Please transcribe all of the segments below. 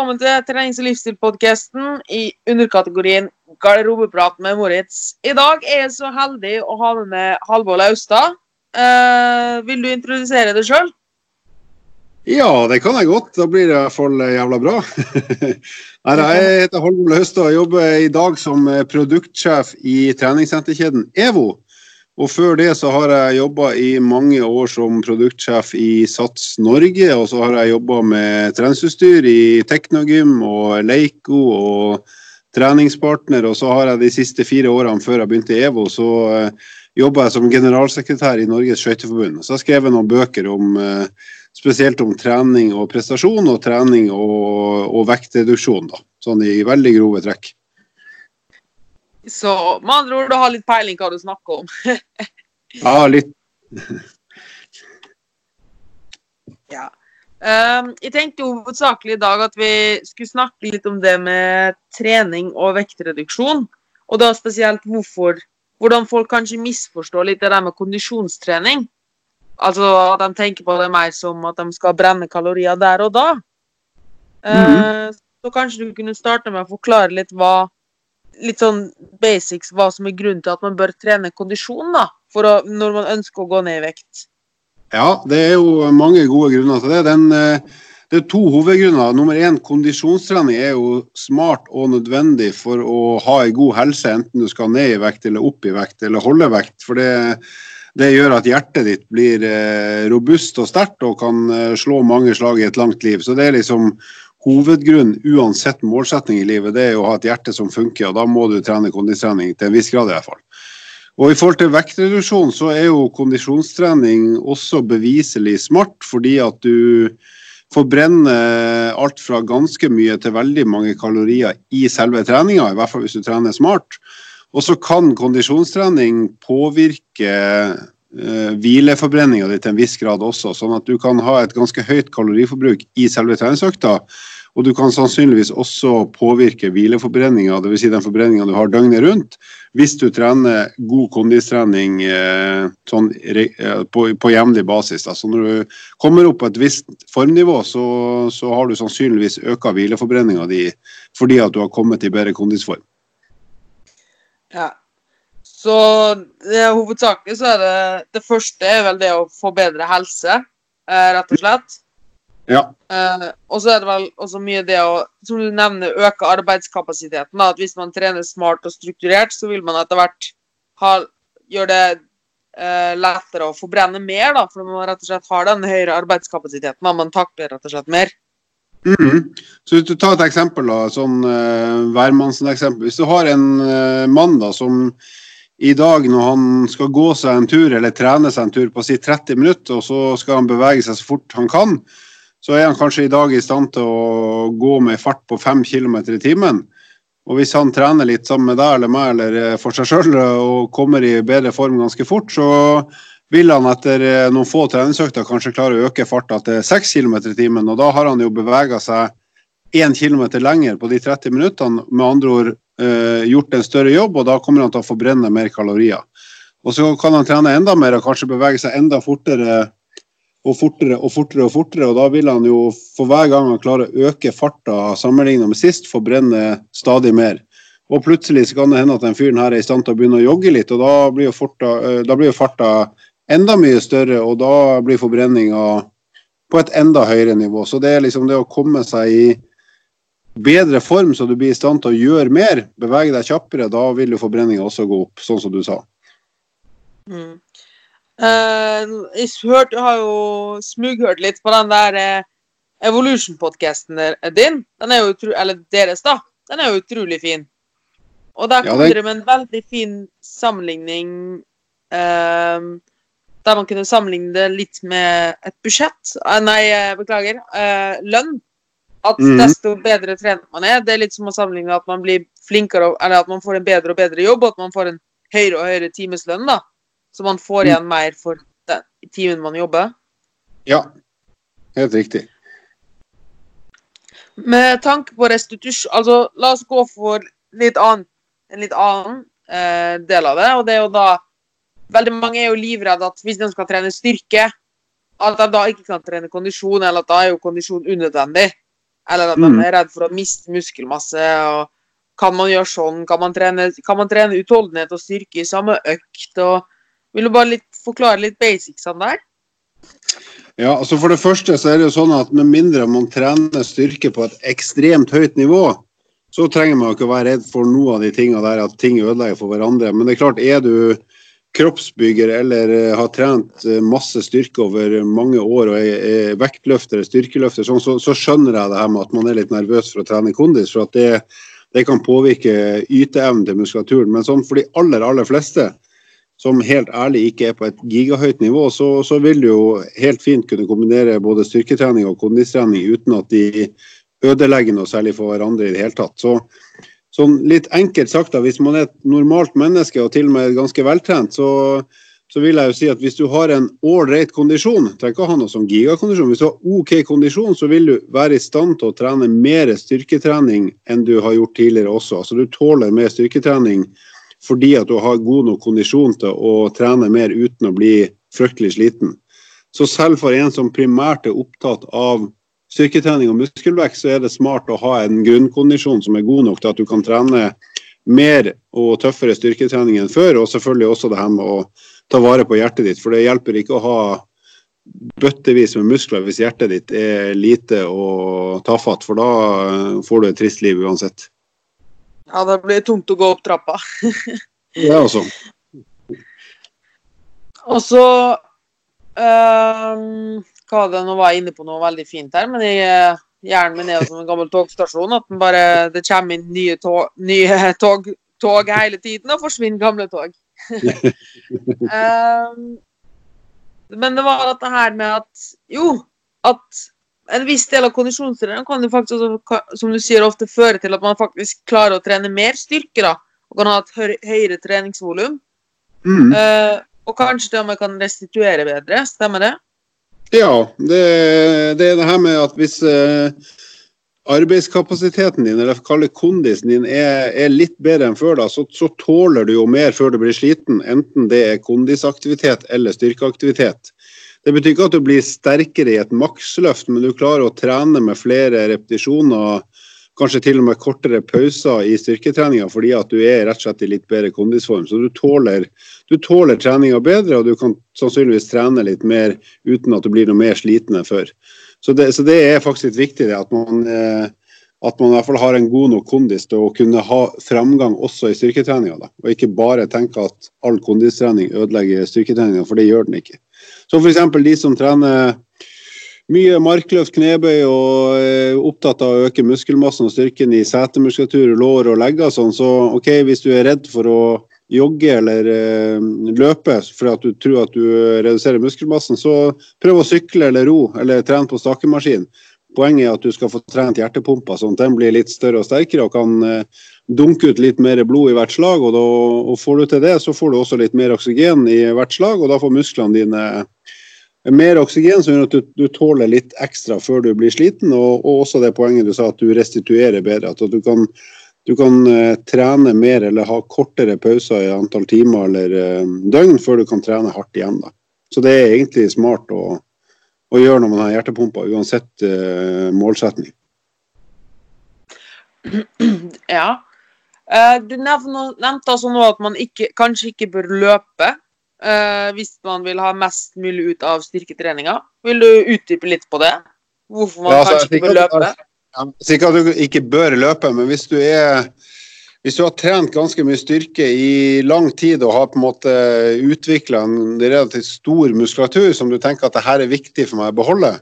velkommen til trenings- og livsstilpodkasten i underkategorien garderobeprat med Moritz. I dag er jeg så heldig å ha med meg Halvor Laustad. Eh, vil du introdusere deg sjøl? Ja, det kan jeg godt. Da blir det i hvert fall jævla bra. Nei, jeg heter Halvor Laustad og jobber i dag som produktsjef i treningssenterkjeden EVO. Og før det så har jeg jobba i mange år som produktsjef i Sats Norge. Og så har jeg jobba med treningsutstyr i Teknogym og Leiko og treningspartner. Og så har jeg de siste fire årene før jeg begynte i EVO, så uh, jobba jeg som generalsekretær i Norges skøyteforbund. Så jeg har skrevet noen bøker om uh, spesielt om trening og prestasjon, og trening og, og vektreduksjon. da, Sånn i veldig grove trekk. Så med andre ord, du har litt peiling hva du snakker om. ja, litt. ja. Um, jeg tenkte hovedsakelig i dag at vi skulle snakke litt om det med trening og vektreduksjon. Og da spesielt hvorfor, hvordan folk kanskje misforstår litt det der med kondisjonstrening. Altså at de tenker på det mer som at de skal brenne kalorier der og da. Mm -hmm. uh, så kanskje du kunne starte med å forklare litt hva litt sånn basics hva som er grunnen til at man bør trene kondisjon da, å, når man ønsker å gå ned i vekt? Ja, det er jo mange gode grunner til det. Den, eh, det er to hovedgrunner. Nummer én, kondisjonstrening er jo smart og nødvendig for å ha en god helse, enten du skal ned i vekt eller opp i vekt eller holde vekt. For det, det gjør at hjertet ditt blir eh, robust og sterkt og kan eh, slå mange slag i et langt liv. Så det er liksom hovedgrunn uansett målsetning i livet, det er å ha et hjerte som funker, og da må du trene kondistrening til en viss grad i hvert fall. Og I forhold til vektreduksjon så er jo kondisjonstrening også beviselig smart, fordi at du forbrenner alt fra ganske mye til veldig mange kalorier i selve treninga, i hvert fall hvis du trener smart. Og så kan kondisjonstrening påvirke hvileforbrenninga di til en viss grad også, sånn at du kan ha et ganske høyt kaloriforbruk i selve treningsøkta. Og du kan sannsynligvis også påvirke hvileforbrenninga, dvs. Si den forbrenninga du har døgnet rundt, hvis du trener god kondistrening uh, sånn, uh, på, på jevnlig basis. Så når du kommer opp på et visst formnivå, så, så har du sannsynligvis øka hvileforbrenninga di fordi at du har kommet i bedre kondisform. Ja, så det, hovedsakelig så er det Det første er vel det å få bedre helse, eh, rett og slett. Ja. Eh, og så er det vel også mye det å, som du nevner, øke arbeidskapasiteten. Da. At hvis man trener smart og strukturert, så vil man etter hvert ha, gjøre det eh, lettere å forbrenne mer, da, for man rett og slett har den høyere arbeidskapasiteten. Da. Man takler rett og slett mer. Mm. Så hvis du tar et eksempel, da, sånn uh, hvermannsen-eksempel. Hvis du har en uh, mann da, som i dag når han skal gå seg en tur eller trene seg en tur på si 30 minutter, og så skal han bevege seg så fort han kan, så er han kanskje i dag i stand til å gå med fart på 5 km i timen. Og hvis han trener litt sammen med deg eller meg eller eh, for seg sjøl og kommer i bedre form ganske fort, så vil han etter eh, noen få treningsøkter kanskje klare å øke farta til 6 km i timen. Og da har han jo bevega seg 1 km lenger på de 30 minuttene. Med andre ord gjort en større jobb, og da kommer han til å forbrenne mer kalorier. Og så kan han trene enda mer og kanskje bevege seg enda fortere og fortere og fortere, og fortere, og da vil han jo for hver gang han klarer å øke farta sammenlignet med sist, forbrenne stadig mer. Og plutselig så kan det hende at den fyren her er i stand til å begynne å jogge litt, og da blir jo, forta, eh, da blir jo farta enda mye større, og da blir forbrenninga på et enda høyere nivå. Så det er liksom det å komme seg i bedre form, så du blir i stand til å gjøre mer, bevege deg kjappere, da vil jo forbrenninga også gå opp, sånn som du sa. Mm. Uh, jeg hørte, har jo smughørt litt på den der uh, Evolution-podkasten din. Den er jo utro, eller deres, da. Den er jo utrolig fin. Og der kommer ja, dere med en veldig fin sammenligning uh, Der man kunne sammenligne det litt med et budsjett. nei, beklager. lønn. At mm. desto bedre trent man er, det er litt som å sammenligne at man blir flinkere, eller at man får en bedre og bedre jobb, og at man får en høyere og høyere timeslønn. da. Så man får mm. igjen mer for den timen man jobber. Ja, helt riktig. Med tanke på restitusjon Altså, la oss gå for litt annen, en litt annen eh, del av det. Og det er jo da Veldig mange er jo livredde at hvis de skal trene styrke, at de da ikke kan trene kondisjon, eller at da er jo kondisjon unødvendig. Eller at man de er redd for å miste muskelmasse. og Kan man gjøre sånn? Kan man trene, kan man trene utholdenhet og styrke i samme økt? og Vil du bare litt, forklare litt basicsene der? Ja, altså For det første så er det jo sånn at med mindre man trener styrke på et ekstremt høyt nivå, så trenger man ikke å være redd for noe av de tingene der at ting ødelegger for hverandre. Men det er klart, er du kroppsbygger eller eh, har trent eh, masse styrke over mange år og er, er vektløfter, styrkeløfter, sånn, så, så skjønner jeg det her med at man er litt nervøs for å trene kondis. For at det, det kan påvirke yteevnen til muskulaturen. Men sånn for de aller, aller fleste som helt ærlig ikke er på et gigahøyt nivå, så, så vil du jo helt fint kunne kombinere både styrketrening og kondistrening uten at de ødelegger noe særlig for hverandre i det hele tatt. Så, sånn litt enkelt sagt, da, hvis man er et normalt menneske og til og med ganske veltrent, så, så vil jeg jo si at hvis du har en ålreit kondisjon, trenger ikke å ha noe sånn gigakondisjon, hvis du har OK kondisjon, så vil du være i stand til å trene mer styrketrening enn du har gjort tidligere også. Altså du tåler mer styrketrening fordi at du har god nok kondisjon til å trene mer uten å bli fryktelig sliten. Så selv for en som primært er opptatt av styrketrening og muskelvekst, så er det smart å ha en grunnkondisjon som er god nok til at du kan trene mer og tøffere styrketrening enn før, og selvfølgelig også det her med å ta vare på hjertet ditt. For det hjelper ikke å ha bøttevis med muskler hvis hjertet ditt er lite og tafatt, for da får du et trist liv uansett. Ja, det blir tungt å gå opp trappa. Ja, også. Og så ehm, Hva det nå var jeg inne på noe veldig fint her, men jeg, hjernen min er jo som en gammel togstasjon. At den bare, det kommer inn nye, tog, nye tog, tog hele tiden, og forsvinner gamle tog. um, men det var dette her med at Jo, at en viss del av kondisjonstreneren kan jo faktisk også, som du sier, ofte føre til at man faktisk klarer å trene mer styrke, da. Og kan ha et høy, høyere treningsvolum. Mm. Uh, og kanskje til og med kan restituere bedre. Stemmer det? Ja, det, det er det her med at hvis eh, arbeidskapasiteten din, eller kall det kondisen din, er, er, litt bedre enn før, da, så, så, tåler du jo mer før du blir sliten, enten det er kondisaktivitet eller styrkeaktivitet. Det betyr ikke at du blir sterkere i et maksløft, men du klarer å trene med flere repetisjoner, kanskje til og med kortere pauser i styrketreninga fordi at du er rett og slett i litt bedre kondisform. Så du tåler, du tåler treninga bedre, og du kan sannsynligvis trene litt mer uten at du blir noe mer sliten enn før. Så det, så det er faktisk litt viktig at man, eh, at man i hvert fall har en god nok kondis til å kunne ha framgang også i styrketreninga. Og ikke bare tenke at all kondistrening ødelegger styrketreninga, for det gjør den ikke. Så f.eks. de som trener mye markløft, knebøy og er opptatt av å øke muskelmassen og styrken i setemuskulatur, lår og legger, sånn, så ok, hvis du er redd for å jogge eller eh, løpe fordi at du tror at du reduserer muskelmassen, så prøv å sykle eller ro eller trene på stakemaskin. Poenget er at du skal få trent hjertepumpa, sånn at den blir litt større og sterkere og kan eh, dunke ut litt mer blod i hvert slag. Og, da, og får du til det, så får du også litt mer oksygen i hvert slag, og da får musklene dine mer oksygen, som gjør at du, du, tåler litt ekstra før du blir sliten. Og, og, også det poenget du sa, at du restituerer bedre. At du kan, du kan uh, trene mer eller ha kortere pauser i antall timer eller uh, døgn før du kan trene hardt igjen. Da. Så det er egentlig smart å, å gjøre når man har hjertepumpa, uansett uh, målsetning. Ja. Du nevnte altså nå at man ikke, kanskje ikke bør løpe. Uh, hvis man vil ha mest mulig ut av styrketreninga. Vil du utdype litt på det? Hvorfor man ja, altså, kanskje ikke bør løpe? Jeg sier ikke at du ikke bør løpe, men hvis du er hvis du har trent ganske mye styrke i lang tid og har på en måte utvikla en relativt stor muskulatur som du tenker at det her er viktig for meg å beholde,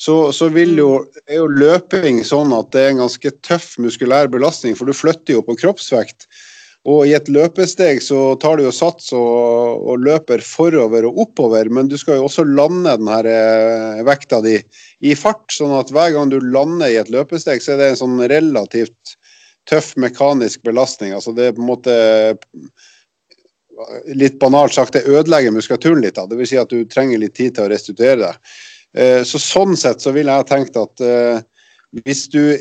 så, så jo, er jo løping sånn at det er en ganske tøff muskulær belastning, for du flytter jo på kroppsvekt. Og i et løpesteg så tar du jo sats og, og, løper forover og oppover, men du skal jo også lande den her eh, vekta di i fart. Sånn at hver gang du lander i et løpesteg, så er det en sånn relativt tøff mekanisk belastning. Altså det er på en måte Litt banalt sagt, det ødelegger muskulaturen litt. Det vil si at du trenger litt tid til å restituere deg. Eh, så sånn sett så ville jeg tenkt at eh, hvis du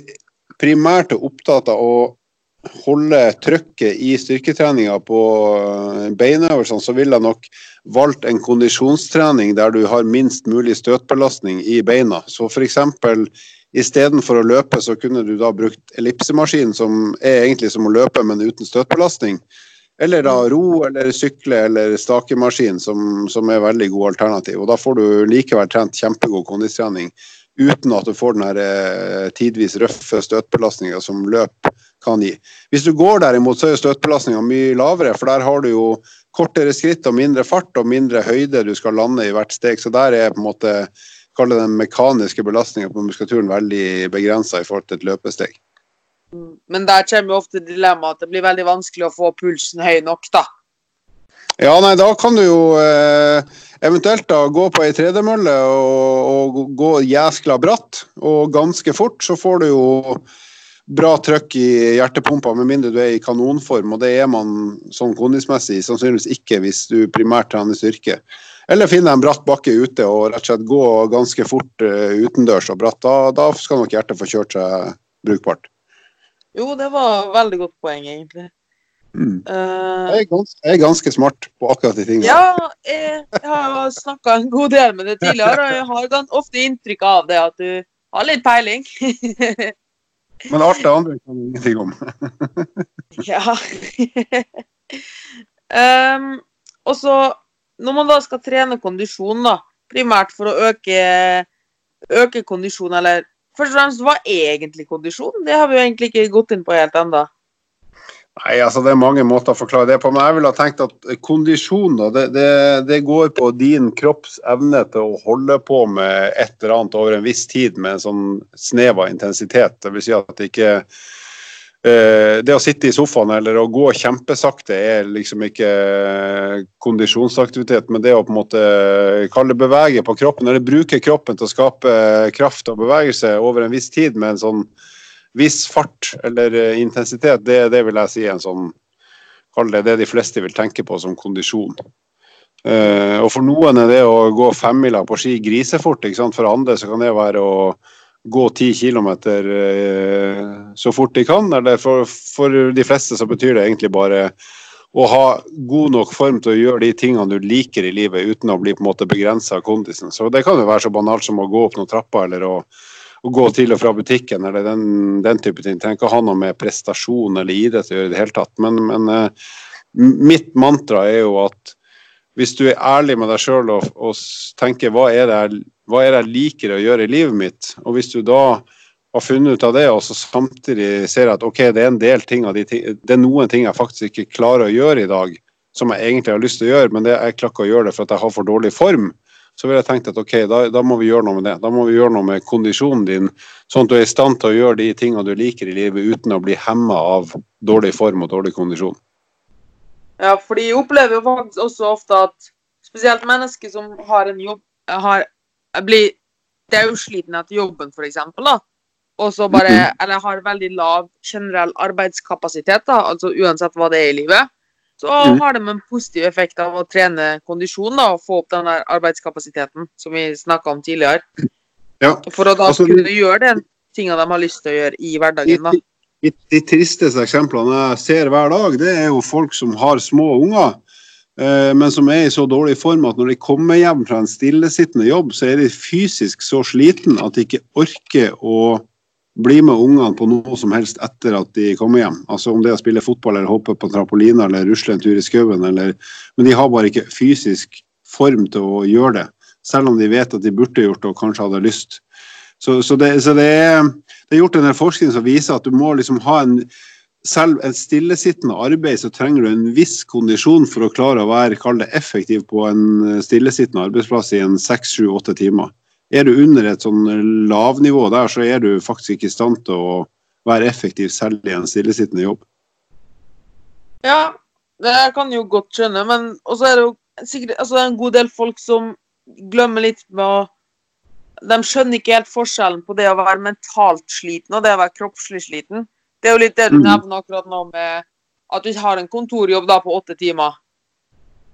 primært er opptatt av å holde trykket i styrketreninga på beinøvelsene, så ville jeg nok valgt en kondisjonstrening der du har minst mulig støtbelastning i beina. Så f.eks. istedenfor å løpe, så kunne du da brukt ellipsemaskin, som er egentlig som å løpe, men uten støtbelastning. Eller da ro eller sykle eller stakemaskin, som, som er veldig gode alternativ. Og da får du likevel trent kjempegod kondistrening uten at du får den her eh, tidvis røffe støtbelastninga som løp kan gi. Hvis du går derimot, så er støtbelastninga mye lavere, for der har du jo kortere skritt og mindre fart og mindre høyde du skal lande i hvert steg. Så der er på en måte kalle den mekaniske belastninga på muskulaturen veldig begrensa i forhold til et løpesteg. Men der kommer jo ofte dilemmaet at det blir veldig vanskelig å få pulsen høy nok, da. Ja, nei, da kan du jo eh, eventuelt da gå på ei tredemølle og, og, gå jæskla bratt og ganske fort, så får du jo bra trøkk i hjertepumpa, med mindre du er i kanonform, og det er man sånn kondismessig sannsynligvis ikke hvis du primært trener styrke. Eller finne en bratt bakke ute og rett og slett gå ganske fort uh, utendørs og bratt. Da, da, skal nok hjertet få kjørt seg brukbart. Jo, det var veldig godt poeng, egentlig. Mm. Uh, jeg, er ganske, jeg, er ganske, smart på akkurat de tingene. Ja, jeg, jeg har snakka en god del med det tidligere, og jeg har ofte inntrykk av det at du har litt peiling. Men alt det andre kan vi ingenting om. ja. um, og så, når man da skal trene kondisjon, da, primært for å øke, øke kondisjon, eller først og fremst, hva er egentlig kondisjon? Det har vi jo egentlig ikke gått inn på helt ennå. Nei, altså Det er mange måter å forklare det på, men jeg ville ha tenkt at kondisjon det, det, det, går på din kropps evne til å holde på med et eller annet over en viss tid med en sånn snev av intensitet. Det vil si at det ikke eh, Det å sitte i sofaen eller å gå kjempesakte er liksom ikke kondisjonsaktivitet, men det å på en måte kalle bevege på kroppen, eller bruke kroppen til å skape kraft og bevegelse over en viss tid med en sånn viss fart eller eh, intensitet, det, det vil jeg si en sånn Kall det det de fleste vil tenke på som kondisjon. Uh, og For noen er det å gå femmila på ski grisefort. For andre så kan det være å gå ti kilometer uh, så fort de kan. Eller for, for, de fleste så betyr det egentlig bare å ha god nok form til å gjøre de tingene du liker i livet uten å bli på en måte begrensa av kondisen. Så Det kan jo være så banalt som å gå opp noen trapper eller å å gå til og fra butikken eller den, den type ting. Trenger ikke ha noe med prestasjon eller idrett å gjøre i det hele tatt. Men, men uh, mitt mantra er jo at hvis du er ærlig med deg sjøl og, og, tenker hva er, det, hva er det jeg liker å gjøre i livet mitt, og hvis du da har funnet ut av det, og så samtidig ser at ok, det er en del ting av de ting, det er noen ting jeg faktisk ikke klarer å gjøre i dag, som jeg egentlig har lyst til å gjøre, men det, jeg klarer ikke å gjøre det for at jeg har for dårlig form så ville jeg tenkt at ok, da, da, må vi gjøre noe med det. Da må vi gjøre noe med kondisjonen din, sånn at du er i stand til å gjøre de tingene du liker i livet uten å bli hemma av dårlig form og dårlig kondisjon. Ja, for jeg opplever jo faktisk også ofte at spesielt mennesker som har en jobb har, blir Det er jo sliten etter jobben, f.eks. Og så bare mm. Eller har veldig lav generell arbeidskapasitet, da, altså uansett hva det er i livet så mm. har de en positiv effekt av å trene kondisjon da, og få opp den der arbeidskapasiteten som vi snakka om tidligere. Ja. For å da altså, kunne gjøre den tinga de har lyst til å gjøre i hverdagen. da. De, de tristeste eksemplene jeg ser hver dag, det er jo folk som har små unger, eh, men som er i så dårlig form at når de kommer hjem fra en stillesittende jobb, så er de fysisk så sliten at de ikke orker å bli med ungene på noe som helst etter at de kommer hjem. Altså Om det er å spille fotball eller hoppe på trampolina eller rusle en tur i skauen. Men de har bare ikke fysisk form til å gjøre det. Selv om de vet at de burde gjort det og kanskje hadde lyst. Så, så, det, så det, er, det, er, gjort en del forskning som viser at du må liksom ha en selv et stillesittende arbeid så trenger du en viss kondisjon for å klare å være kall det, effektiv på en stillesittende arbeidsplass i en seks, sju, åtte timer er du under et sånn lavnivå der, så er du faktisk ikke i stand til å være effektiv selv i en stillesittende jobb. Ja, det kan jeg jo godt skjønne, men også er det jo sikkert altså det er en god del folk som glemmer litt med å De skjønner ikke helt forskjellen på det å være mentalt sliten og det å være kroppslig sliten. Det er jo litt det du mm. nevner akkurat nå med at du har en kontorjobb da på åtte timer.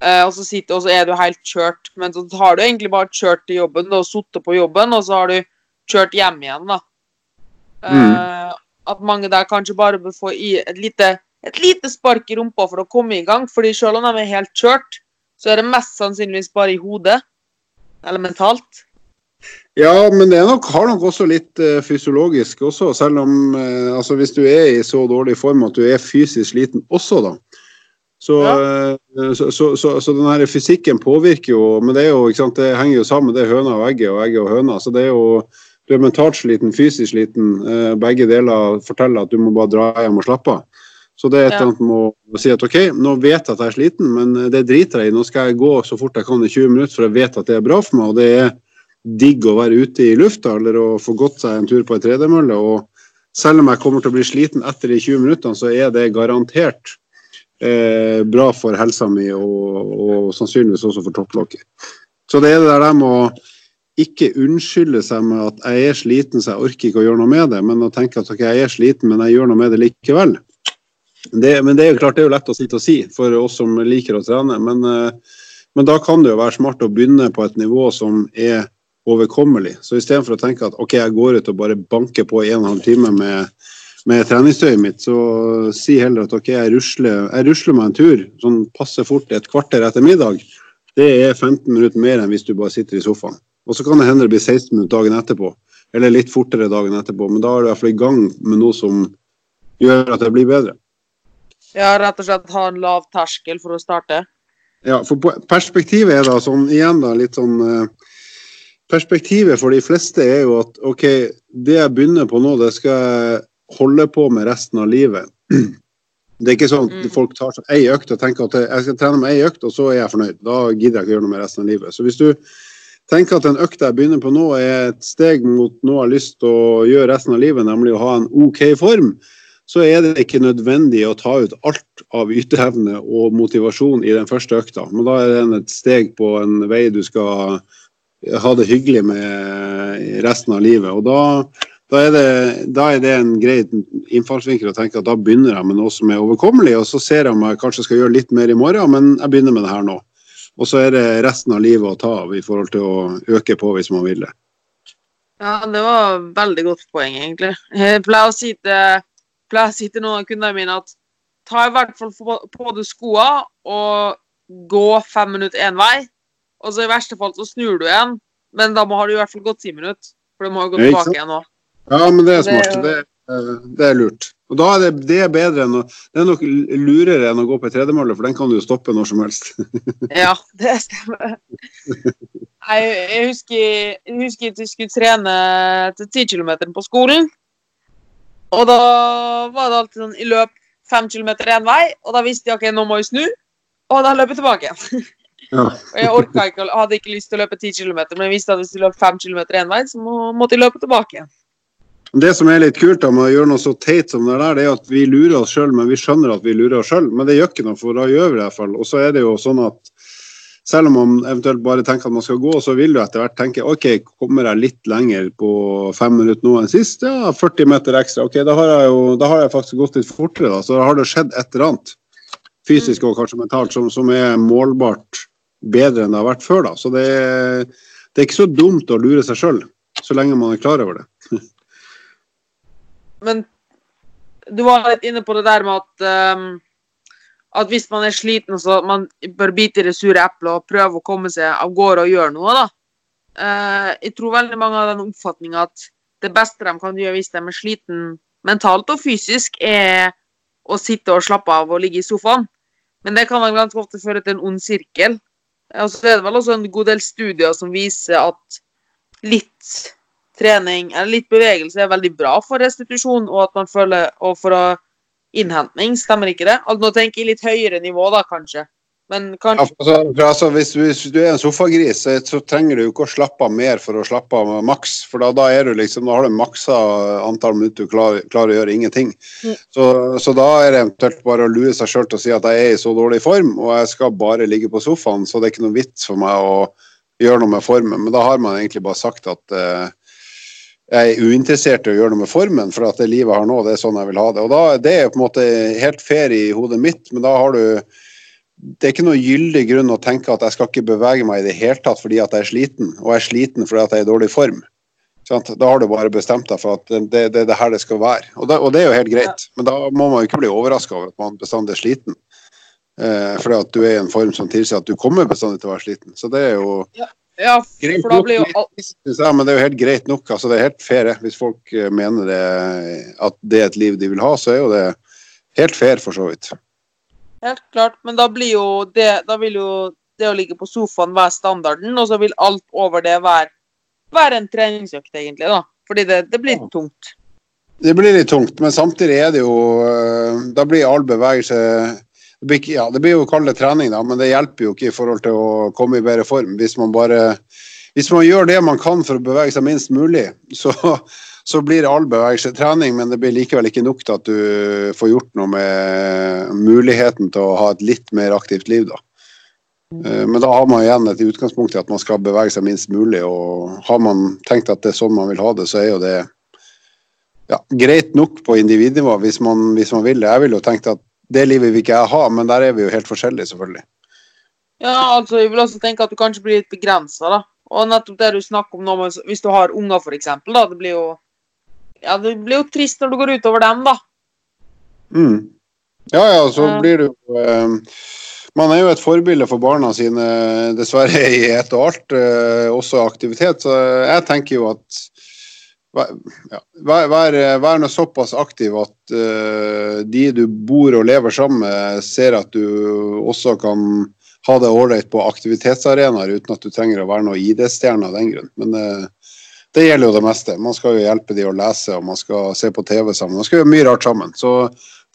Uh, og så sitter, og så er du helt kjørt. Men så har du egentlig bare kjørt til jobben og sittet på jobben, og så har du kjørt hjem igjen, da. Mm. At mange der kanskje bare bør få i et lite, et lite spark i rumpa for å komme i gang. fordi selv om de er helt kjørt, så er det mest sannsynligvis bare i hodet. Eller mentalt. Ja, men det nok, har nok også litt uh, fysiologisk også, selv om uh, altså hvis du er i så dårlig form at du er fysisk sliten også, da. Så, ja. uh, så, så, så, den her fysikken påvirker jo Men det er jo, ikke sant, det henger jo sammen. Det er høna og egget og egget og høna. Så det er jo Du er mentalt sliten, fysisk sliten. begge deler forteller at du må bare dra hjem og slappe av. Så det er et eller annet med å si at OK, nå vet jeg at jeg er sliten, men det driter jeg i. Nå skal jeg gå så fort jeg kan i 20 minutter, for jeg vet at det er bra for meg. og det er digg å være ute i lufta eller å få gått seg en tur på ei tredemølle. Og selv om jeg kommer til å bli sliten etter de 20 minuttene, så er det garantert eh, bra for helsa mi og, og, sannsynligvis også for topplokket. Så det er det der med å ikke unnskylde seg med at jeg er sliten, så jeg orker ikke å gjøre noe med det, men å tenke at ok, jeg er sliten, men jeg gjør noe med det likevel. Det, men det er jo klart det er jo lett å sitte og si for oss som liker å trene. Men, eh, men da kan det jo være smart å begynne på et nivå som er overkommelig. Så istedenfor å tenke at ok, jeg går ut og bare banker på en og en halv time med, med treningstøyet mitt, så si heller at ok, jeg rusler, jeg rusler meg en tur sånn passe fort et kvarter etter middag. Det er 15 minutter mer enn hvis du bare sitter i sofaen. Og så kan det hende det blir 16 minutter dagen etterpå, eller litt fortere dagen etterpå. Men da er du i hvert fall i gang med noe som gjør at det blir bedre. Ja, rett og slett ha en lav terskel for å starte? Ja, for perspektivet er da sånn, igjen da, litt sånn uh, perspektivet for de fleste er jo at OK, det jeg begynner på nå, det skal jeg holde på med resten av livet. Det er ikke sånn at mm. folk tar seg ei økt og tenker at jeg skal trene med ei økt, og så er jeg fornøyd. Da gidder jeg ikke gjøre noe med resten av livet. Så hvis du tenker at den økta jeg begynner på nå, er et steg mot noe jeg har lyst til å gjøre resten av livet, nemlig å ha en OK form, så er det ikke nødvendig å ta ut alt av yteevne og motivasjon i den første økta. Men da er den et steg på en vei du skal ha det hyggelig med resten av livet. Og da, da, er det, da, er det, en grei innfallsvinkel å tenke at da begynner jeg med noe som er overkommelig, og så ser jeg om jeg kanskje skal gjøre litt mer i morgen, men jeg begynner med det her nå. Og så er det resten av livet å ta av i forhold til å øke på hvis man vil det. Ja, det var veldig godt poeng, egentlig. Jeg pleier å si til, å si til noen av kundene mine at ta i hvert fall på deg skoene og gå fem minutter én vei. Og så i verste fall så snur du igjen, men da må, har du i hvert fall gått ti minutter. For du må jo gå tilbake igjen nå. Ja, men det er smart. Det, det, er lurt. Og da er det, det er bedre enn å Det er nok lurere enn å gå på ei tredemølle, for den kan du jo stoppe når som helst. ja, det stemmer. Jeg, jeg, husker, jeg husker at jeg skulle trene til 10 km på skolen. Og da var det alltid sånn i løp 5 km én vei, og da visste jeg ok, nå må jeg snu. Og da løper jeg tilbake igjen. Ja. Og jeg orka ikke, hadde ikke lyst til å løpe 10 km, men jeg visste at hvis jeg løp 5 km én vei, så må, måtte jeg løpe tilbake igjen. Det som er litt kult da, med å gjøre noe så teit som det der, det er at vi lurer oss sjøl, men vi skjønner at vi lurer oss sjøl. Men det gjør ikke noe, for da gjør vi det i hvert fall. Og så er det jo sånn at selv om man eventuelt bare tenker at man skal gå, så vil du etter hvert tenke OK, kommer jeg litt lenger på fem minutter nå enn sist? Ja, 40 meter ekstra. OK, da har jeg jo da har jeg faktisk gått litt fortere, da. Så da har det skjedd et eller annet fysisk og kanskje mentalt som, som er målbart bedre enn det har vært før. da. Så det, det er ikke så dumt å lure seg sjøl, så lenge man er klar over det. Men du var litt inne på det der med at, um, at hvis man er sliten, så man bør bite i det sure eplet og prøve å komme seg av gårde og gjøre noe. da. Uh, jeg tror veldig mange har den oppfatninga at det beste de kan gjøre hvis de er sliten mentalt og fysisk, er å sitte og slappe av og ligge i sofaen. Men det kan ganske ofte føre til en ond sirkel. Og så er det vel også en god del studier som viser at litt trening eller litt bevegelse er veldig bra for restitusjon og at man føler, og for innhentning. Stemmer ikke det? Altså, nå tenker jeg litt høyere nivå, da, kanskje. Men kanskje Ja, altså, altså, hvis, hvis, du er en sofagris, så, trenger du ikke å slappe av mer for å slappe av maks. For da, da, er du liksom, da har du maksa antall minutter du klarer, klarer å gjøre ingenting. Mm. Så, så, da er det eventuelt bare å lure seg sjøl til å si at jeg er i så dårlig form, og jeg skal bare ligge på sofaen, så det er ikke noe vits for meg å gjøre noe med formen. Men da har man egentlig bare sagt at uh, jeg er uinteressert i å gjøre noe med formen, for at det livet jeg har nå, det er sånn jeg vil ha det. Og da, Det er på en måte helt fair i hodet mitt, men da har du det er ikke noe gyldig grunn å tenke at jeg skal ikke bevege meg i det hele tatt fordi at jeg er sliten, og jeg er sliten fordi at jeg er i dårlig form. Da har du bare bestemt deg for at det er det, det, her det skal være. Og det, og det, er jo helt greit, men da må man jo ikke bli overraska over at man bestandig er sliten. Eh, fordi at du er i en form som tilsier at du kommer bestandig til å være sliten. Så det er jo Ja, Greit for da blir jo alt jeg, men det er jo helt greit nok. Altså, det er helt fair. Hvis folk eh, mener det, at det er et liv de vil ha, så er jo det helt fair, for så vidt. Helt klart, men da blir jo det Da vil jo det å ligge på sofaen være standarden, og så vil alt over det være, være en treningsøkt, egentlig, da. Fordi det, det blir tungt. Det blir litt tungt, men samtidig er det jo eh, Da blir all bevegelse blir, ja, det blir jo det trening, da, men det hjelper jo ikke i forhold til å komme i bedre form. Hvis man bare hvis man gjør det man kan for å bevege seg minst mulig, så, så blir all bevegelse trening, men det blir likevel ikke nok til at du får gjort noe med muligheten til å ha et litt mer aktivt liv. da. Eh, Men da har man igjen et utgangspunkt i at man skal bevege seg minst mulig. og Har man tenkt at det er sånn man vil ha det, så er jo det ja, greit nok på individnivå hvis man, hvis man vil det. Jeg ville jo tenkt at det livet vil ikke jeg ha, men der er vi jo helt forskjellige, selvfølgelig. Ja, altså, jeg vil også tenke at du kanskje blir litt begrensa, da. Og nettopp det du snakker om nå, hvis du har unger, for eksempel, da. Det blir jo Ja, det blir jo trist når du går utover dem, da. Mm. Ja, ja, så blir du eh, Man er jo et forbilde for barna sine, dessverre, i ett og alt, eh, også aktivitet. Så jeg tenker jo at vær, vær, vær nå såpass aktiv at uh, de du bor og lever sammen med, ser at du også kan ha det ålreit på aktivitetsarenaer uten at du trenger å være noe ID-stjerne av den grunn. Men uh, det gjelder jo det meste. Man skal jo hjelpe de å lese, og man skal se på TV sammen. Man skal gjøre mye rart sammen. Så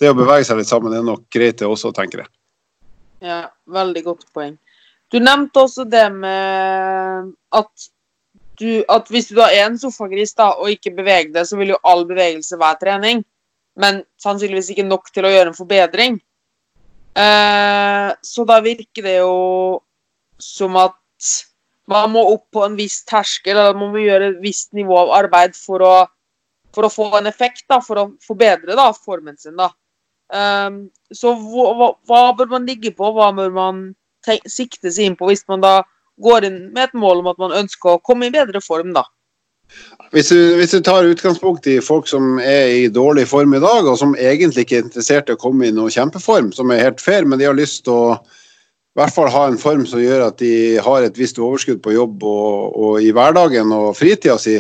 det å bevege seg litt sammen er nok greit, det også, tenker jeg. Ja, veldig godt poeng. Du nevnte også det med at du, at hvis du da er en sofagris da, og ikke beveger deg, så vil jo all bevegelse være trening. Men sannsynligvis ikke nok til å gjøre en forbedring. Eh, så da virker det jo som at man må opp på en viss terskel, eller man må gjøre et visst nivå av arbeid for å, for å få en effekt, da, for å forbedre da, formen sin. da. Um, så hva, hva, bør man ligge på? Hva bør man sikte seg inn på hvis man da går inn med et mål om at man ønsker å komme i bedre form, da? Hvis du, hvis du tar utgangspunkt i folk som er i dårlig form i dag, og som egentlig ikke er interessert i å komme i noe kjempeform, som er helt fair, men de har lyst til å i hvert fall ha en form som gjør at de har et visst overskudd på jobb og, og i hverdagen og fritida si,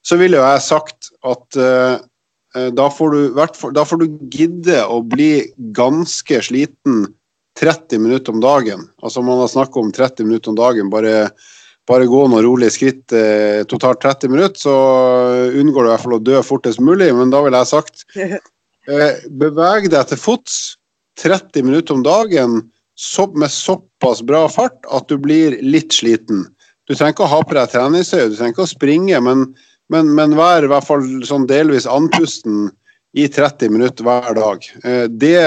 så ville jo jeg sagt at uh, da, får du, da får du gidde å bli ganske sliten 30 minutter om dagen. Altså Man har snakket om 30 minutter om dagen. bare bare gå noen rolige skritt eh, totalt 30 minutter, så unngår du i hvert fall å dø fortest mulig. Men da ville jeg sagt eh, beveg deg til fots 30 minutter om dagen så, med såpass bra fart at du blir litt sliten. Du trenger ikke å ha på deg treningstøy, du trenger ikke å springe, men, men, men vær i hvert fall sånn delvis andpusten i 30 minutter hver dag. Eh, det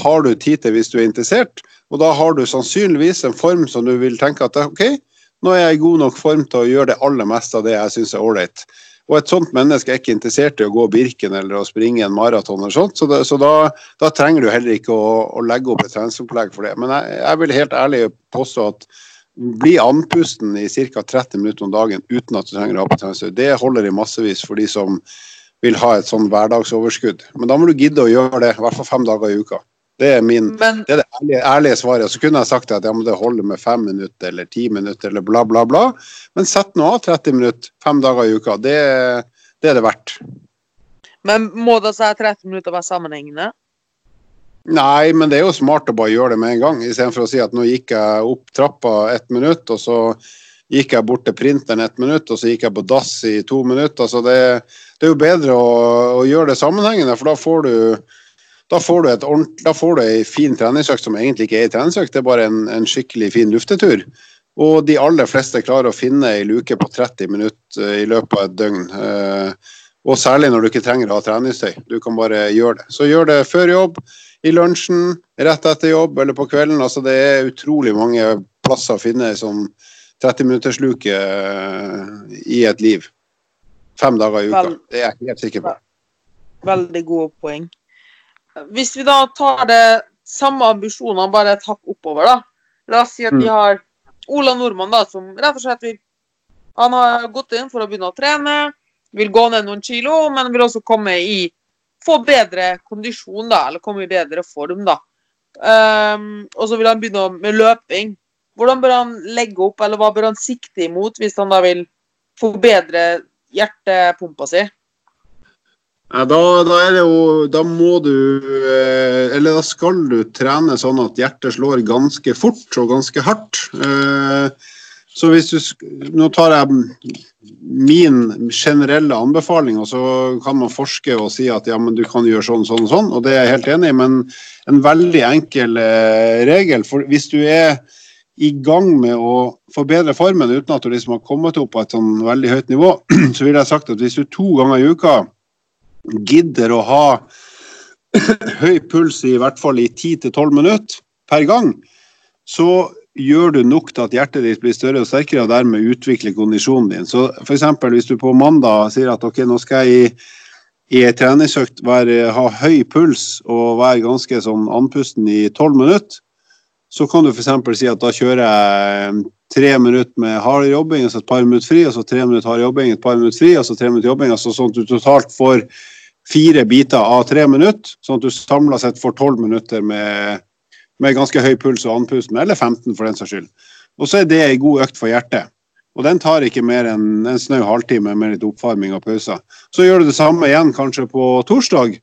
har du tid til hvis du er interessert, og da har du sannsynligvis en form som du vil tenke at ok, nå er jeg i god nok form til å gjøre det aller meste av det jeg syns er ålreit. Og et sånt menneske er ikke interessert i å gå Birken eller å springe en maraton, eller sånt, så, det, så da, da trenger du heller ikke å, å legge opp et treningsopplegg for det. Men jeg, jeg vil helt ærlig påstå at bli andpusten i ca. 30 minutter om dagen uten at du trenger å ha på treningstøy, det holder i massevis for de som vil ha et sånn hverdagsoverskudd. Men da må du gidde å gjøre det, i hvert fall fem dager i uka. Det er, min, Men det, er det ærlige, ærlige svaret. Så kunne jeg sagt at ja, det holder med fem minutter eller ti minutter eller bla, bla, bla. Men sett nå av 30 minutter fem dager i uka. Det, det er det verdt. Men må da si 30 minutter være sammenhengende? Nei, men det er jo smart å bare gjøre det med en gang, istedenfor å si at nå gikk jeg opp trappa ett minutt, og så gikk jeg bort til printeren ett minutt, og så gikk jeg på dass i to minutter. Så det, det er jo bedre å, å gjøre det sammenhengende, for da får du da får du, et da får du ei fin treningsøkt som egentlig ikke er ei treningsøkt, det er bare en, en skikkelig fin luftetur. Og de aller fleste klarer å finne ei luke på 30 minutter eh, i løpet av et døgn. Eh, og særlig når du ikke trenger å ha treningstøy. Du kan bare gjøre det. Så gjør det før jobb, i lunsjen, rett etter jobb eller på kvelden. Altså det er utrolig mange plasser å finne ei sånn 30-minuttersluke luke i et liv. Fem dager i uka. Det er jeg helt sikker på. Veldig gode poeng. Hvis vi da tar det samme ambisjonene, bare et hakk oppover, da. La oss si at vi Mm. har Ola Nordmann, da, som rett og slett vil Han har gått inn for å begynne å trene, vil gå ned noen kilo, men vil også komme i Få bedre kondisjon, da, eller komme i bedre form, da. Um, og så vil han begynne med løping. hvordan bør han legge opp, eller hva bør han sikte imot hvis han da vil forbedre hjertepumpa si? Da, da, er det jo Da må du eh, Eller da skal du trene sånn at hjertet slår ganske fort og ganske hardt. Eh, så hvis du Nå tar jeg min generelle anbefaling, og så kan man forske og si at ja, men du kan gjøre sånn, sånn og sånn, og det er jeg helt enig i, men en veldig enkel eh, regel. For hvis du er i gang med å forbedre formen uten at du liksom har kommet opp på et sånn veldig høyt nivå, så ville jeg sagt at hvis du to ganger i uka gidder å ha høy puls i hvert fall i 10-12 minutter per gang, så gjør du nok til at hjertet ditt blir større og sterkere, og dermed utvikler kondisjonen din. Så f.eks. hvis du på mandag sier at ok, nå skal jeg i, ei treningsøkt ha høy puls og være ganske sånn andpusten i 12 minutter, så kan du f.eks. si at da kjører jeg tre minutter med hard jobbing, og så et par minutter fri, og så tre minutter hard jobbing, et par minutter fri, og så tre minutter jobbing. altså Sånn at du totalt får fire biter av tre minutter, sånn at du samla sett får tolv minutter med, med, ganske høy puls og andpusten, eller 15 for den saks skyld. Og så er det ei god økt for hjertet. Og den tar ikke mer enn en snau halvtime med litt oppvarming og pauser. Så gjør du det samme igjen kanskje på torsdag.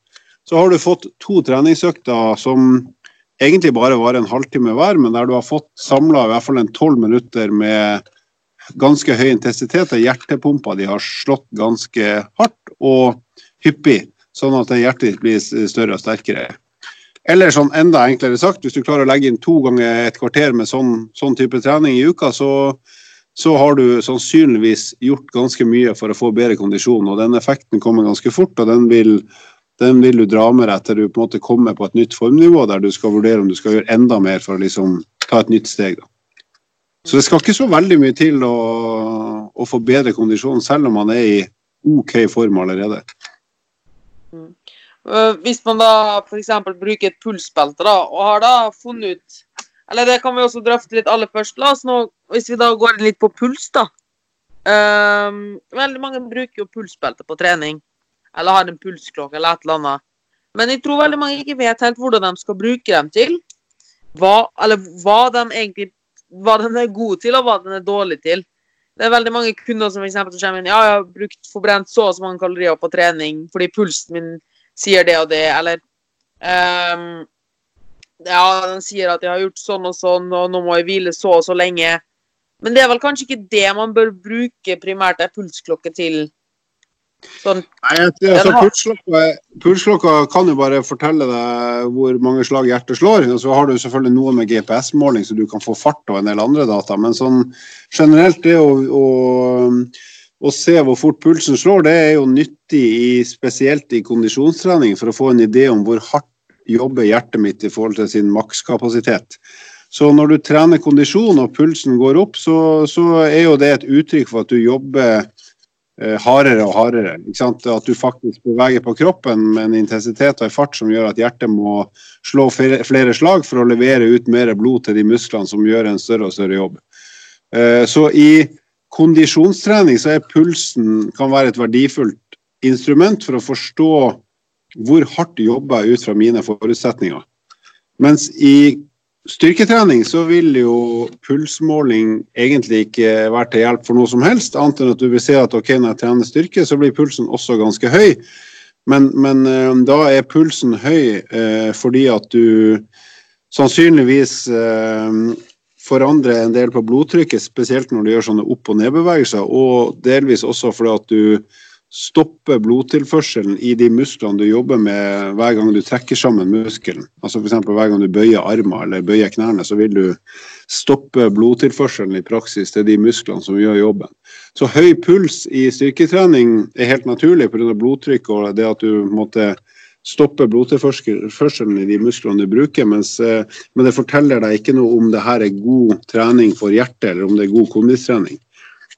Så har du fått to treningsøkter som egentlig bare varer en halvtime hver, men der du har fått samla i hvert fall en tolv minutter med ganske høy intensitet. Der hjertepumpa di har slått ganske hardt og hyppig sånn at hjertet ditt blir større og sterkere. Eller sånn enda enklere sagt, hvis du klarer å legge inn to ganger et kvarter med sånn, sånn type trening i uka, så, så, har du sannsynligvis gjort ganske mye for å få bedre kondisjon. Og den effekten kommer ganske fort, og den vil, den vil du dra med deg til du på en måte kommer på et nytt formnivå der du skal vurdere om du skal gjøre enda mer for å liksom ta et nytt steg. Da. Så det skal ikke så veldig mye til å, å få bedre kondisjon, selv om man er i OK form allerede. Mm. Eh, hvis man da f.eks. bruker et pulsbelte da, og har da funnet ut Eller det kan vi også drøfte litt aller først. La oss nå, Hvis vi da går litt på puls, da. Um, veldig mange bruker jo pulsbelte på trening. Eller har en pulsklokke eller et eller annet. Men jeg tror veldig mange ikke vet helt hvordan de skal bruke dem til. Hva, eller hva de egentlig hva den er god til, og hva den er dårlig til. Det er veldig mange kunder som for eksempel, kommer inn ja, jeg har brukt forbrent så og så mange kalorier på trening fordi pulsen min sier det og det, eller um, ja, den sier at jeg har gjort sånn og sånn, og nå må jeg hvile så og så lenge. Men det er vel kanskje ikke det man bør bruke primært ei pulsklokke til Sånn, Nei, altså, pulsklokka, kan jo bare fortelle deg hvor mange slag hjertet slår. Og så har du selvfølgelig noe med GPS-måling, så du kan få fart og en del andre data. Men sånn generelt, det å, å, å, se hvor fort pulsen slår, det er jo nyttig i, spesielt i kondisjonstrening for å få en idé om hvor hardt jobber hjertet mitt i forhold til sin makskapasitet. Så når du trener kondisjon og pulsen går opp, så, så er jo det et uttrykk for at du jobber hardere og hardere. At du faktisk beveger på kroppen med en intensitet og en fart som gjør at hjertet må slå flere slag for å levere ut mer blod til de musklene som gjør en større og større jobb. Eh, så i kondisjonstrening så er pulsen kan være et verdifullt instrument for å forstå hvor hardt jobber jeg ut fra mine forutsetninger. Mens i styrketrening så vil jo pulsmåling egentlig ikke være til hjelp for noe som helst, annet enn at du vil se at ok, når jeg trener styrke, så blir pulsen også ganske høy. Men, men uh, da er pulsen høy uh, fordi at du sannsynligvis uh, forandrer en del på blodtrykket, spesielt når du gjør sånne opp- og nedbevegelser, og delvis også fordi at du stoppe blodtilførselen i de musklene du jobber med hver gang du trekker sammen muskelen. Altså F.eks. hver gang du bøyer armer eller bøyer knærne, så vil du stoppe blodtilførselen i praksis til de musklene som gjør jobben. Så høy puls i styrketrening er helt naturlig pga. blodtrykk og det at du måtte stoppe blodtilførselen i de musklene du bruker, mens, eh, men det forteller deg ikke noe om det her er god trening for hjertet, eller om det er god kondistrening.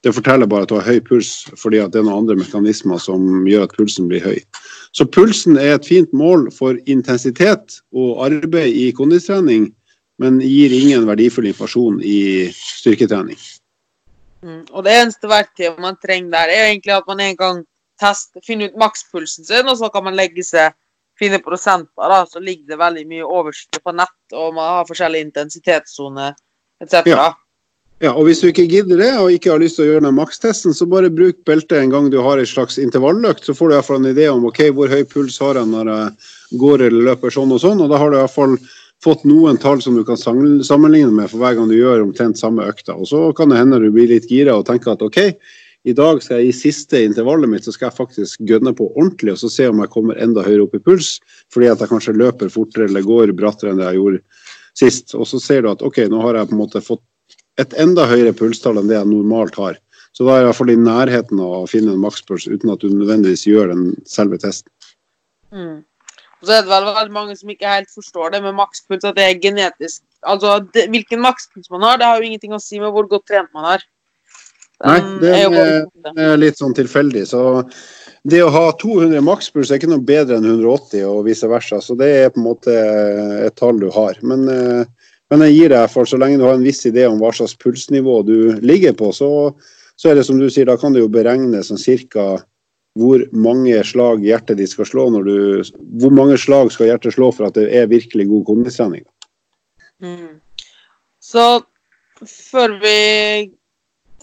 Det forteller bare at du har høy puls fordi det er noen andre mekanismer som gjør at pulsen blir høy. Så pulsen er et fint mål for intensitet og arbeid i kondistrening, men gir ingen verdifull informasjon i styrketrening. Mm, og det eneste verktøyet man trenger der, er egentlig at man en gang tester, finner ut makspulsen sin, og så kan man legge seg fine prosenter. da, Så ligger det veldig mye oversikt på nett, og man har forskjellige intensitetssoner etc. Ja. Ja, og Hvis du ikke gidder det og ikke har lyst til å gjøre den makstesten, så bare bruk beltet en gang du har en slags intervalløkt. Så får du i hvert fall en idé om ok, hvor høy puls har jeg når jeg går eller løper sånn og sånn. og Da har du i hvert fall fått noen tall som du kan sammenligne med for hver gang du gjør omtrent samme økta. Og Så kan det hende du blir litt gira og tenker at ok, i dag skal jeg i siste intervallet mitt så skal jeg faktisk gønne på ordentlig og så se om jeg kommer enda høyere opp i puls, fordi at jeg kanskje løper fortere eller går brattere enn det jeg gjorde sist. Og så ser du at ok, nå har jeg på en måte fått et enda høyere pulstall enn det jeg normalt har. Så da er jeg i hvert fall i nærheten av å finne en makspuls uten at du nødvendigvis gjør den selve testen. Mm. Og så er det vel veldig mange som ikke helt forstår det med makspuls, at det er genetisk. Altså, det, Hvilken makspuls man har, det har jo ingenting å si med hvor godt trent man er. Den Nei, det er, er, er, litt sånn tilfeldig. Så det å ha 200 makspuls er ikke noe bedre enn 180 og vice versa. Så det er på en måte et tall du har. Men eh, men jeg gir deg for så lenge du har en viss idé om hva slags pulsnivå du ligger på, så, så er det som du sier, da kan du jo beregne sånn cirka hvor mange slag hjertet ditt skal slå når du Hvor mange slag skal hjertet slå for at det er virkelig god kondistrening? Mm. Så før vi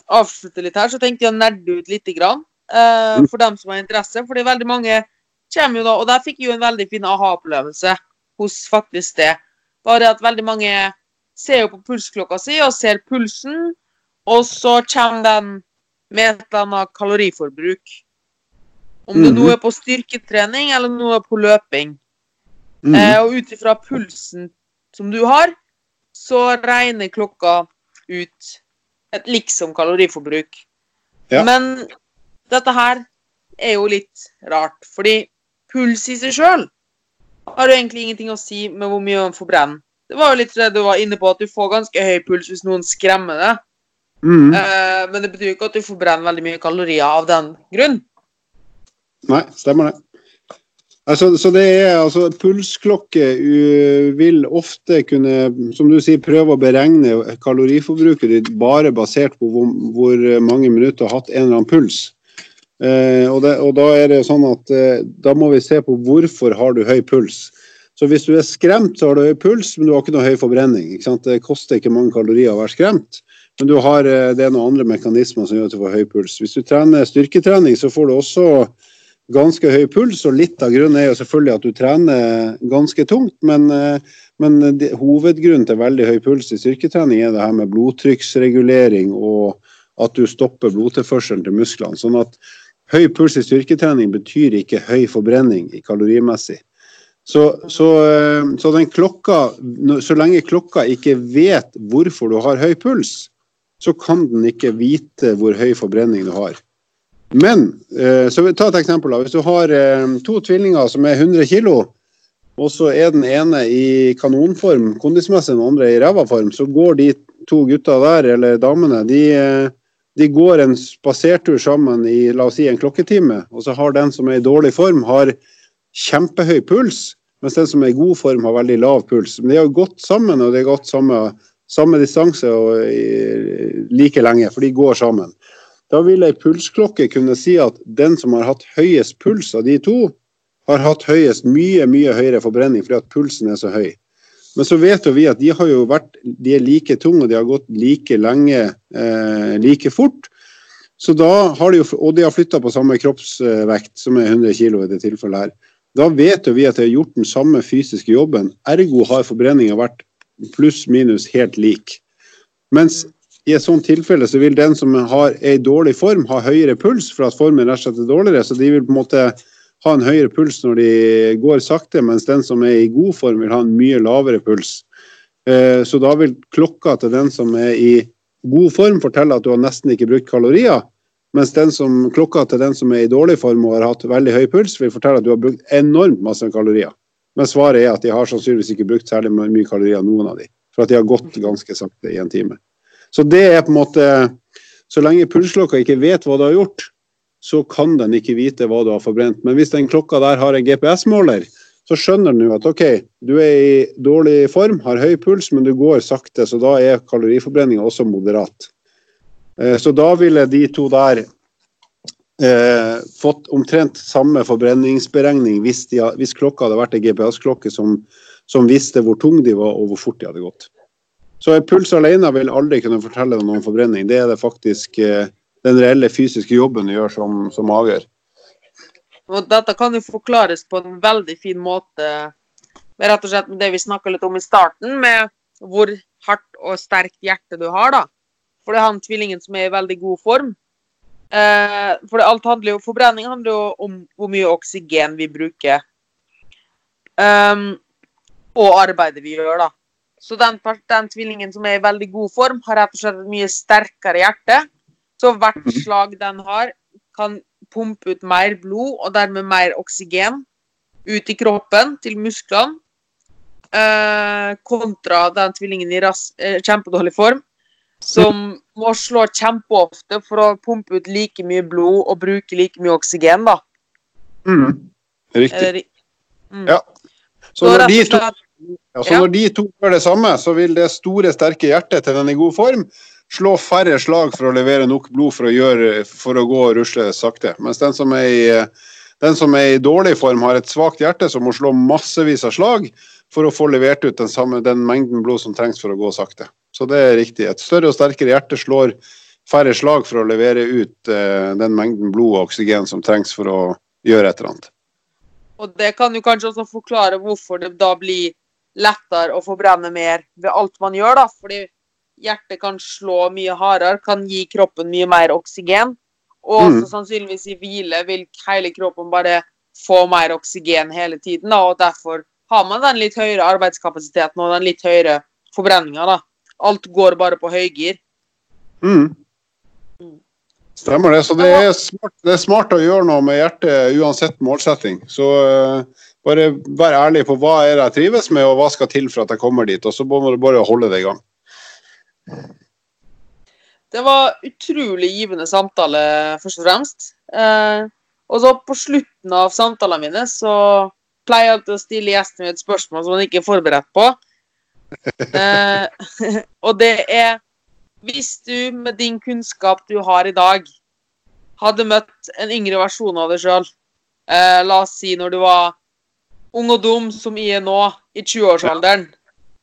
avslutter litt her, så tenkte jeg å nerde ut litt. Grann, uh, for dem som har interesse. Fordi veldig mange kommer jo da Og der fikk jeg jo en veldig fin aha-opplevelse hos faktisk det. Bare at veldig mange ser jo på pulsklokka si og ser pulsen, og så kommer den med et eller annet kaloriforbruk. Om det nå mhm. er på styrketrening eller noe på løping. Mm. Eh, og ut ifra pulsen som du har, så regner klokka ut et liksom kaloriforbruk. Ja. Men dette her er jo litt rart, fordi puls i seg sjøl har jo egentlig ingenting å si med hvor mye man forbrenner. Det var jo litt det du var inne på, at du får ganske høy puls hvis noen skremmer deg. Mm. Uh, men det betyr jo ikke at du forbrenner veldig mye kalorier av den grunn. Nei, stemmer det. Altså, så det er altså Pulsklokke vil ofte kunne, som du sier, prøve å beregne kaloriforbruket ditt bare basert på hvor, hvor mange minutter du har hatt en eller annen puls. Eh, og, det, og, da er det sånn at eh, da må vi se på hvorfor har du høy puls. Så hvis du er skremt, så har du høy puls, men du har ikke noe høy forbrenning. Det koster ikke mange kalorier å være skremt, men har, eh, det er noen andre mekanismer som gjør at du får høy puls. Hvis du trener styrketrening, så får du også ganske høy puls, og litt av grunnen er jo selvfølgelig at du trener ganske tungt, men, eh, men det, hovedgrunnen til veldig høy puls i styrketrening er det her med blodtrykksregulering og at du stopper blodtilførselen til musklene. Sånn at høy puls i styrketrening betyr ikke høy forbrenning kalorimessig. Så, så, eh, så, den klokka, så lenge klokka ikke vet hvorfor du har høy puls, så kan den ikke vite hvor høy forbrenning du har. Men så så ta et eksempel. Hvis du har eh, to tvillinger som er 100 kg, og så er den ene i kanonform, kondismessig, den andre i ræva form, så går de to gutta der, eller damene, de, de går en spasertur sammen i la oss si, en klokketime. Og så har den som er i dårlig form, har kjempehøy puls, mens den som er i god form, har veldig lav puls. Men de har gått sammen, og de har gått samme, samme distanse og like lenge, for de går sammen. Da vil ei pulsklokke kunne si at den som har hatt høyest puls av de to, har hatt høyest mye, mye høyere forbrenning fordi at pulsen er så høy. Men så vet jo vi at de har jo vært de er like tunge de har gått like lenge, eh, like fort. Så da har de jo, Og de har flytta på samme kroppsvekt, som er 100 kg i det tilfellet her. Da vet jo vi at de har gjort den samme fysiske jobben. Ergo har forbrenninga vært pluss-minus helt lik. Mens i et sånt tilfelle så vil den som har, er i dårlig form, ha høyere puls for at formen rett og slett er dårligere. Så de vil på en måte ha en høyere puls når de går sakte, mens den som er i god form, vil ha en mye lavere puls. Eh, så da vil klokka til den som er i god form, fortelle at du har nesten ikke brukt kalorier. Mens som, klokka til den som er i dårlig form og har hatt veldig høy puls, vil fortelle at du har brukt enormt masse kalorier. Men svaret er at de har sannsynligvis ikke brukt særlig mye kalorier, noen av de. For at de har gått ganske sakte i en time. Så det er på en måte Så lenge pulsklokka ikke vet hva du har gjort, så kan den ikke vite hva du har forbrent. Men hvis den klokka der har en GPS-måler, så skjønner den jo at OK, du er i dårlig form, har høy puls, men du går sakte, så da er kaloriforbrenninga også moderat. Eh, så da ville de to der eh, fått omtrent samme forbrenningsberegning hvis, de, hvis klokka hadde vært en GPS-klokke som, som, visste hvor tung de var og hvor fort de hadde gått. Så en puls alene vil aldri kunne fortelle noe om forbrenning. Det er det faktisk eh, den reelle fysiske jobben du gjør som, som mager. Og dette kan jo forklares på en veldig fin måte rett og slett med det vi snakka litt om i starten, med hvor hardt og sterkt hjerte du har. da. For det er han tvillingen som er i veldig god form. Eh, for det, alt handler jo, Forbrenning handler jo om hvor mye oksygen vi bruker. Um, og arbeidet vi gjør, da. Så den, den, tvillingen som er i veldig god form, har rett og slett et mye sterkere hjerte. Så hvert Mhm. slag den har, kan pumpe ut mer blod og dermed mer oksygen ut i kroppen til musklene. Eh, kontra den tvillingen i ras, eh, kjempedårlig form, som må slå kjempeofte for å pumpe ut like mye blod og bruke like mye oksygen, da. Riktig. Eller, mm. Ja. Så Så når de to Ja, så når de to gjør det samme, så vil det store, sterke hjertet til den i god form slå færre slag for å levere nok blod for å, gjøre, for å gå og rusle sakte. Mens den som, er i, den som er i dårlig form, har et svakt hjerte som må slå massevis av slag for å få levert ut den, samme, den mengden blod som trengs for å gå sakte. Så det er riktig. Et større og sterkere hjerte slår færre slag for å levere ut eh, den mengden blod og oksygen som trengs for å gjøre et eller annet. Og det kan jo kanskje også forklare hvorfor det da blir lettere å forbrenne mer ved alt man gjør, da. Fordi hjertet kan slå mye hardere, kan gi kroppen mye mer oksygen. Og også Mm. sannsynligvis i hvile vil hele kroppen bare få mer oksygen hele tiden. Da, og derfor har man den litt høyere arbeidskapasiteten og den litt høyere forbrenninga. da. Alt går bare på høygir. Mm. Stemmer det. Så det er, smart, det er smart å gjøre noe med hjertet uansett målsetting. Så uh, bare vær ærlig på hva er det jeg trives med, og hva skal til for at jeg kommer dit. Og så må du bare holde det i gang. Det var utrolig givende samtale, først og fremst. Eh, og så på slutten av samtalene mine så pleier jeg å stille gjesten min et spørsmål som han ikke er forberedt på. Eh, og det er Hvis du med din kunnskap du har i dag, hadde møtt en yngre versjon av deg sjøl, eh, la oss si når du var ung og dum, som jeg er nå, i 20-årsalderen,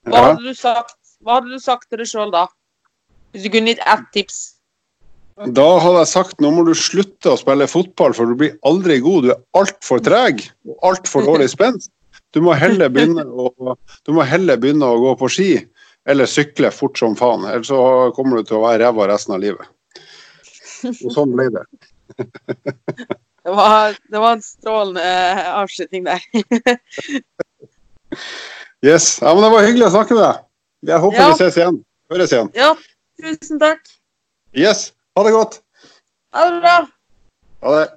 hva hadde du sagt, hva hadde du sagt til deg sjøl da? Hvis du kunne gitt ett tips. Da hadde jeg sagt nå må du slutte å spille fotball, for du blir aldri god. Du er altfor treg og altfor dårlig spent. Du må heller begynne å, heller begynne å gå på ski eller sykle fort som faen. Ellers så kommer du til å være ræva resten av livet. Og sånn ble det. Det var, det var en strålende eh, avslutning der. Yes. Ja, men det var hyggelig å snakke med deg. Jeg håper Ja. vi ses igjen. Høres igjen. Ja, tusen takk. Yes. Ha det godt. Ha det bra. Ha det.